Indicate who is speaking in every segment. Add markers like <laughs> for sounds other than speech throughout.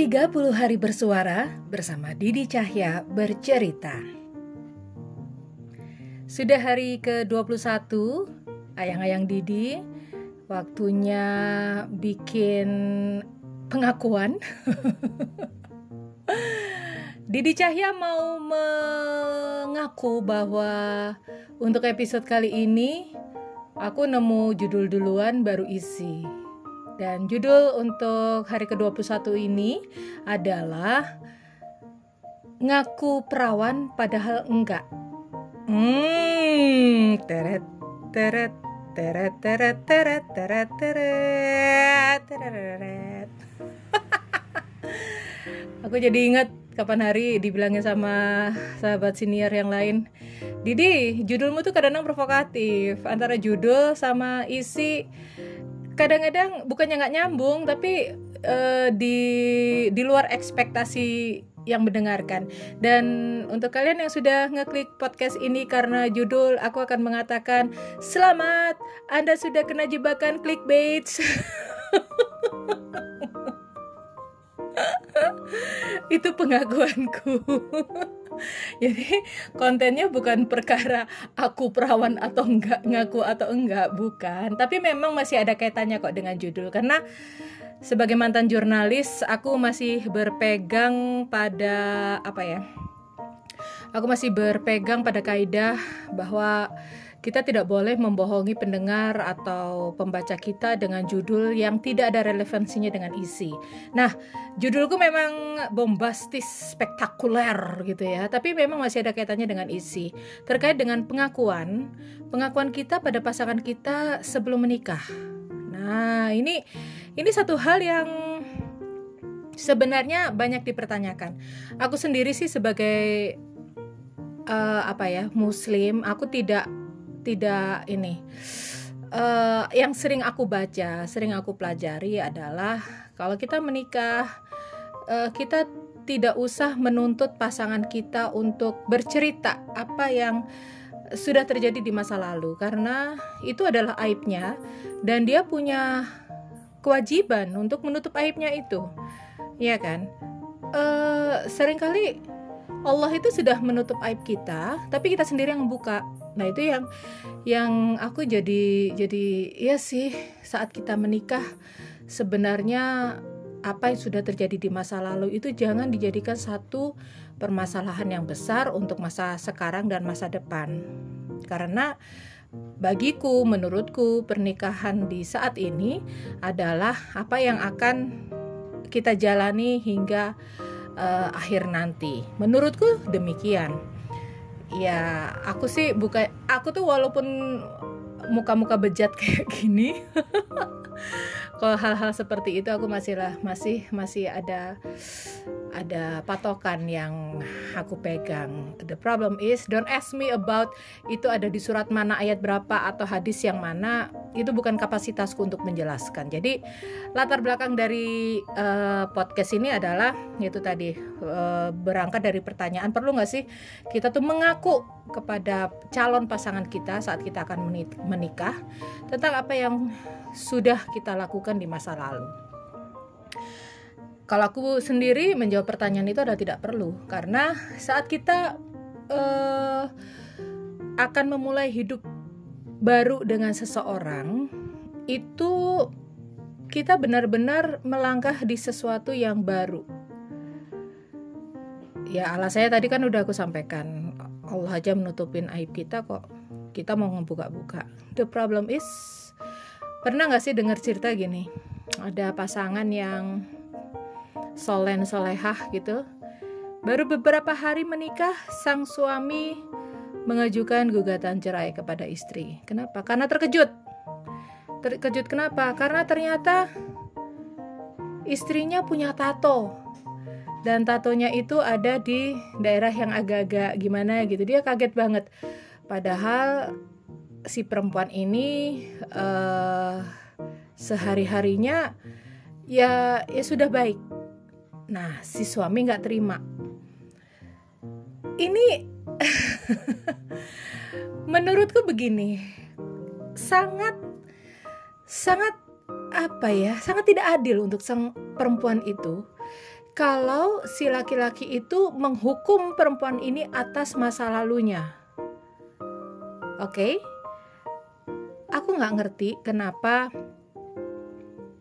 Speaker 1: 30 hari bersuara bersama Didi Cahya bercerita. Sudah hari ke-21 ayang-ayang Didi waktunya bikin pengakuan. <laughs> Didi Cahya mau mengaku bahwa untuk episode kali ini aku nemu judul duluan baru isi. Dan judul untuk hari ke-21 ini adalah Ngaku perawan padahal enggak. Hmm, teret teret teret teret teret teret teret teret. <laughs> Aku jadi ingat kapan hari dibilangin sama sahabat senior yang lain. Didi, judulmu tuh kadang-kadang provokatif antara judul sama isi kadang-kadang bukannya nggak nyambung tapi uh, di di luar ekspektasi yang mendengarkan. Dan untuk kalian yang sudah ngeklik podcast ini karena judul aku akan mengatakan selamat Anda sudah kena jebakan clickbait <laughs> itu pengakuanku <laughs> <laughs> jadi kontennya bukan perkara aku perawan atau enggak ngaku atau enggak bukan. Tapi memang masih ada kaitannya kok dengan judul. Karena sebagai mantan jurnalis aku masih berpegang pada apa ya aku masih berpegang pada kaidah bahwa kita tidak boleh membohongi pendengar atau pembaca kita dengan judul yang tidak ada relevansinya dengan isi. Nah, judulku memang bombastis, spektakuler gitu ya, tapi memang masih ada kaitannya dengan isi. Terkait dengan pengakuan, pengakuan kita pada pasangan kita sebelum menikah. Nah, ini ini satu hal yang sebenarnya banyak dipertanyakan. Aku sendiri sih sebagai uh, apa ya muslim aku tidak tidak ini uh, yang sering aku baca, sering aku pelajari adalah kalau kita menikah, uh, kita tidak usah menuntut pasangan kita untuk bercerita apa yang sudah terjadi di masa lalu karena itu adalah aibnya dan dia punya kewajiban untuk menutup aibnya itu, ya kan? Uh, sering kali Allah itu sudah menutup aib kita, tapi kita sendiri yang membuka. Nah, itu yang yang aku jadi jadi ya sih saat kita menikah sebenarnya apa yang sudah terjadi di masa lalu itu jangan dijadikan satu permasalahan yang besar untuk masa sekarang dan masa depan. Karena bagiku, menurutku, pernikahan di saat ini adalah apa yang akan kita jalani hingga uh, akhir nanti. Menurutku demikian. Ya, aku sih bukan aku tuh walaupun muka-muka bejat <laughs> kayak gini. Kalau hal-hal seperti itu aku masih lah masih masih ada ada patokan yang aku pegang. The problem is don't ask me about itu ada di surat mana ayat berapa atau hadis yang mana itu bukan kapasitasku untuk menjelaskan. Jadi latar belakang dari uh, podcast ini adalah itu tadi uh, berangkat dari pertanyaan perlu nggak sih kita tuh mengaku kepada calon pasangan kita saat kita akan menikah tentang apa yang sudah kita lakukan di masa lalu. Kalau aku sendiri menjawab pertanyaan itu adalah tidak perlu karena saat kita uh, akan memulai hidup baru dengan seseorang itu kita benar-benar melangkah di sesuatu yang baru. Ya Allah saya tadi kan udah aku sampaikan Allah aja menutupin aib kita kok kita mau ngebuka-buka. The problem is pernah nggak sih dengar cerita gini? Ada pasangan yang solen solehah gitu. Baru beberapa hari menikah, sang suami mengajukan gugatan cerai kepada istri. Kenapa? Karena terkejut. Terkejut kenapa? Karena ternyata istrinya punya tato. Dan tatonya itu ada di daerah yang agak-agak gimana gitu. Dia kaget banget. Padahal si perempuan ini uh, sehari-harinya ya ya sudah baik Nah, si suami nggak terima. Ini <laughs> menurutku begini, sangat sangat apa ya, sangat tidak adil untuk sang perempuan itu kalau si laki-laki itu menghukum perempuan ini atas masa lalunya. Oke, okay? aku nggak ngerti kenapa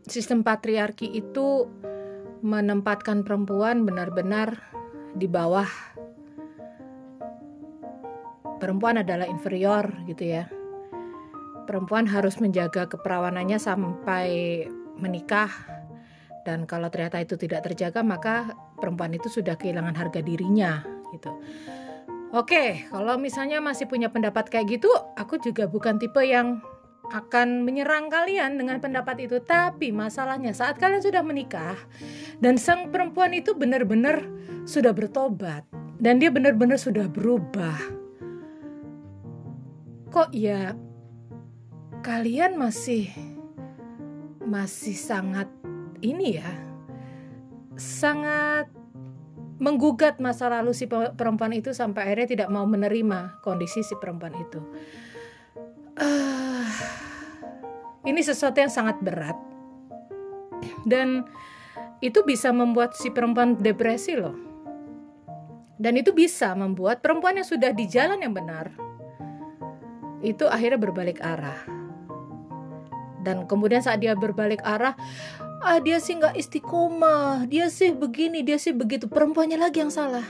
Speaker 1: sistem patriarki itu menempatkan perempuan benar-benar di bawah. Perempuan adalah inferior gitu ya. Perempuan harus menjaga keperawanannya sampai menikah dan kalau ternyata itu tidak terjaga maka perempuan itu sudah kehilangan harga dirinya gitu. Oke, kalau misalnya masih punya pendapat kayak gitu, aku juga bukan tipe yang akan menyerang kalian dengan pendapat itu. Tapi masalahnya saat kalian sudah menikah dan sang perempuan itu benar-benar sudah bertobat dan dia benar-benar sudah berubah. Kok ya kalian masih masih sangat ini ya sangat menggugat masa lalu si perempuan itu sampai akhirnya tidak mau menerima kondisi si perempuan itu. Uh, ini sesuatu yang sangat berat dan itu bisa membuat si perempuan depresi loh. Dan itu bisa membuat perempuan yang sudah di jalan yang benar itu akhirnya berbalik arah. Dan kemudian saat dia berbalik arah, ah dia sih nggak istiqomah. Dia sih begini dia sih begitu. Perempuannya lagi yang salah.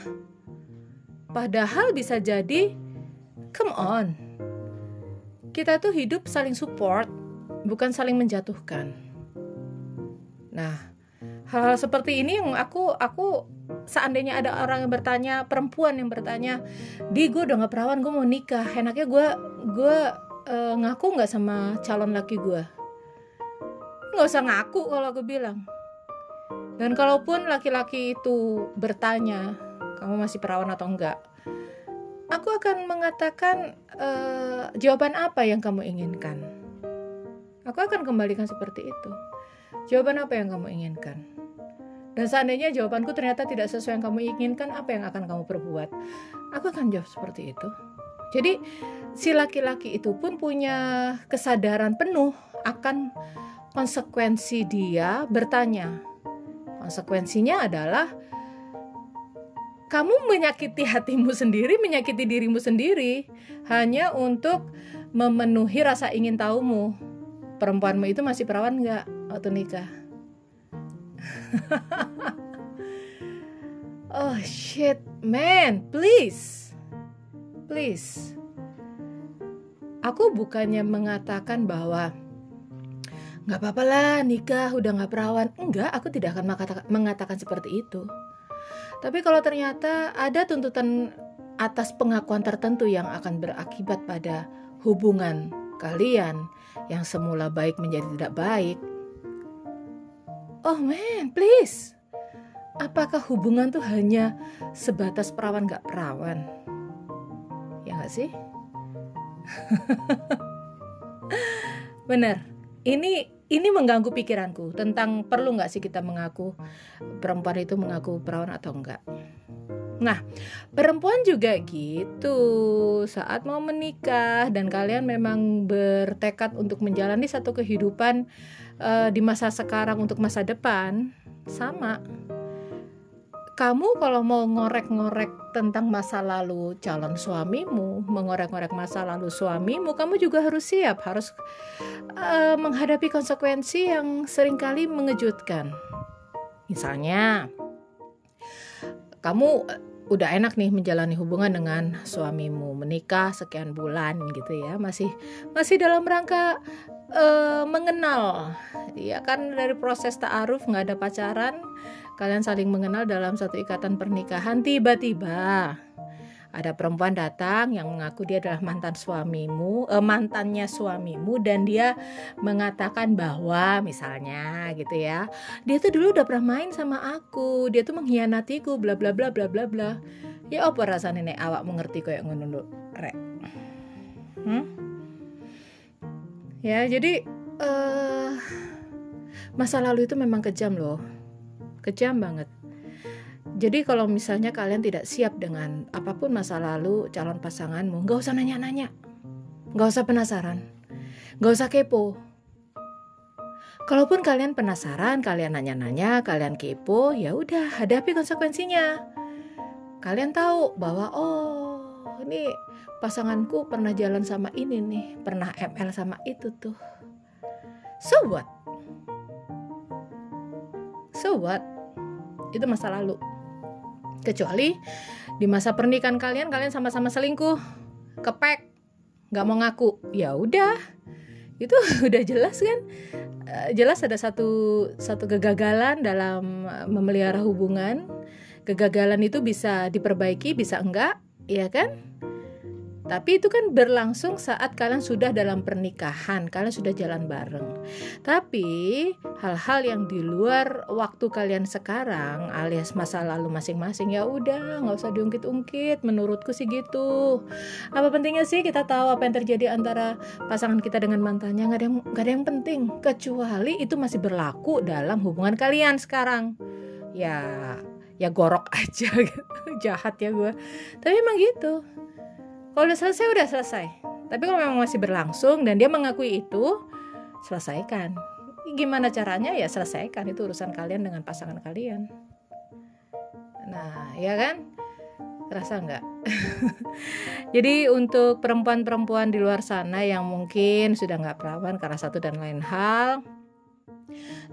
Speaker 1: Padahal bisa jadi come on. Kita tuh hidup saling support bukan saling menjatuhkan. Nah hal-hal seperti ini yang aku aku seandainya ada orang yang bertanya perempuan yang bertanya di gue udah nggak perawan gue mau nikah. Enaknya gue gue uh, ngaku nggak sama calon laki gue nggak usah ngaku kalau aku bilang. Dan kalaupun laki-laki itu bertanya kamu masih perawan atau enggak? Aku akan mengatakan uh, jawaban apa yang kamu inginkan? Aku akan kembalikan seperti itu. Jawaban apa yang kamu inginkan? Dan seandainya jawabanku ternyata tidak sesuai yang kamu inginkan apa yang akan kamu perbuat? Aku akan jawab seperti itu. Jadi si laki-laki itu pun punya kesadaran penuh akan konsekuensi dia bertanya. Konsekuensinya adalah kamu menyakiti hatimu sendiri, menyakiti dirimu sendiri hanya untuk memenuhi rasa ingin tahumu. Perempuanmu itu masih perawan nggak waktu nikah? <laughs> oh shit, man, please, please. Aku bukannya mengatakan bahwa nggak apa-apa lah nikah udah nggak perawan. Enggak aku tidak akan mengatakan, seperti itu. Tapi kalau ternyata ada tuntutan atas pengakuan tertentu yang akan berakibat pada hubungan kalian yang semula baik menjadi tidak baik. Oh man please. Apakah hubungan tuh hanya sebatas perawan gak perawan? Ya gak sih? <laughs> Bener ini ini mengganggu pikiranku tentang perlu nggak sih kita mengaku perempuan itu mengaku perawan atau enggak. Nah, perempuan juga gitu. Saat mau menikah dan kalian memang bertekad untuk menjalani satu kehidupan uh, di masa sekarang untuk masa depan, sama kamu kalau mau ngorek-ngorek tentang masa lalu calon suamimu, mengorek-ngorek masa lalu suamimu, kamu juga harus siap, harus uh, menghadapi konsekuensi yang sering kali mengejutkan. Misalnya, kamu eh, udah enak nih menjalani hubungan dengan suamimu, menikah sekian bulan gitu ya, masih masih dalam rangka uh, mengenal, ya kan dari proses taaruf nggak ada pacaran kalian saling mengenal dalam satu ikatan pernikahan tiba-tiba ada perempuan datang yang mengaku dia adalah mantan suamimu, eh, mantannya suamimu dan dia mengatakan bahwa misalnya gitu ya, dia tuh dulu udah pernah main sama aku, dia tuh mengkhianatiku, bla bla bla bla bla bla. Ya apa rasa nenek awak mengerti kayak ngono rek. Hmm? Ya jadi uh, masa lalu itu memang kejam loh kejam banget. Jadi kalau misalnya kalian tidak siap dengan apa pun masa lalu calon pasanganmu, nggak usah nanya-nanya, nggak usah penasaran, nggak usah kepo. Kalaupun kalian penasaran, kalian nanya-nanya, kalian kepo, ya udah hadapi konsekuensinya. Kalian tahu bahwa oh ini pasanganku pernah jalan sama ini nih, pernah ML sama itu tuh. So what? So what? Itu masa lalu. Kecuali di masa pernikahan kalian kalian sama-sama selingkuh, kepek, nggak mau ngaku, ya udah, itu <laughs> udah jelas kan Eh, jelas ada satu satu kegagalan dalam eh, memelihara hubungan. Kegagalan itu bisa diperbaiki, bisa enggak, ya kan? Tapi itu kan berlangsung saat kalian sudah dalam pernikahan, kalian sudah jalan bareng. Tapi hal-hal yang di luar waktu kalian sekarang alias masa lalu masing-masing ya udah nggak usah diungkit-ungkit. Menurutku sih gitu. Apa pentingnya sih kita tahu apa yang terjadi antara pasangan kita dengan mantannya? Nggak ada yang nggak ada yang penting kecuali itu masih berlaku dalam hubungan kalian sekarang. Ya ya gorok <laughs> aja gitu. jahat ya gue. Tapi emang gitu kalau udah selesai udah selesai. Tapi kalau memang masih berlangsung dan dia mengakui itu selesaikan. Gimana caranya? Ya selesaikan. Itu urusan kalian dengan pasangan kalian. Nah ya kan? Rasa nggak? <laughs> Jadi untuk perempuan-perempuan di luar sana yang mungkin sudah nggak perawan karena satu dan lain hal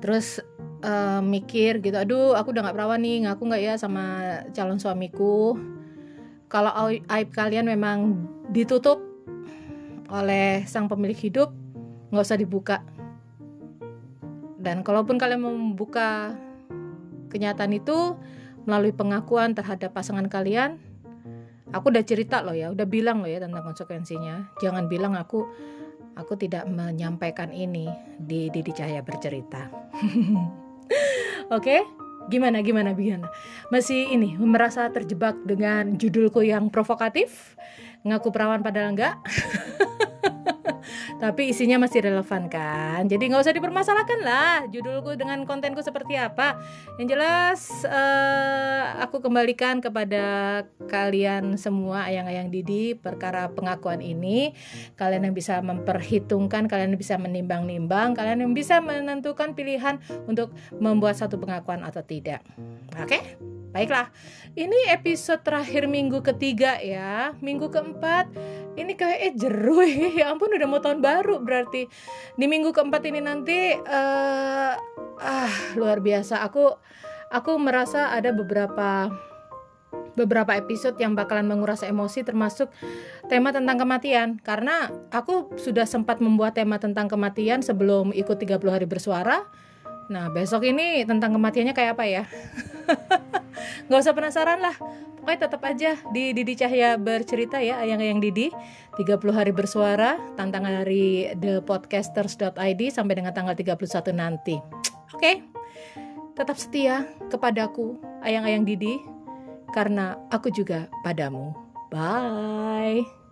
Speaker 1: terus uh, mikir gitu aduh aku udah nggak perawan nih ngaku nggak ya sama calon suamiku kalau aib kalian memang ditutup oleh sang pemilik hidup nggak usah dibuka. Dan kalaupun kalian mau membuka kenyataan itu melalui pengakuan terhadap pasangan kalian aku udah cerita loh ya udah bilang loh ya tentang konsekuensinya. Jangan bilang aku aku tidak menyampaikan ini di Didi Cahaya bercerita. <laughs> Oke? okay? Gimana gimana gimana? Masih ini merasa terjebak dengan judulku yang provokatif? Ngaku perawan padahal enggak? <laughs> tapi isinya masih relevan kan? Jadi nggak usah dipermasalahkan lah judulku dengan kontenku seperti apa. Yang jelas uh, aku kembalikan kepada kalian semua ayang-ayang Didi perkara pengakuan ini. Kalian yang bisa memperhitungkan kalian yang bisa menimbang-nimbang kalian yang bisa menentukan pilihan untuk membuat satu pengakuan atau tidak. Oke? okay? Baiklah, ini episode terakhir minggu ketiga ya. Minggu keempat ini kayak eh <laughs> ya ampun udah mau tahun baru berarti. Di minggu keempat ini nanti uh, ah luar biasa. Aku aku merasa ada beberapa beberapa episode yang bakalan menguras emosi termasuk tema tentang kematian karena aku sudah sempat membuat tema tentang kematian sebelum ikut 30 hari bersuara Nah besok ini tentang kematiannya kayak apa ya? <laughs> Gak usah penasaran lah. Pokoknya tetap aja di Didi Cahya bercerita ya Ayang-ayang Didi. 30 hari bersuara Tantangan dari thepodcasters.id Sampai dengan tanggal 31 nanti. Oke. Okay? Tetap setia kepadaku Ayang-ayang Didi Karena aku juga padamu. Bye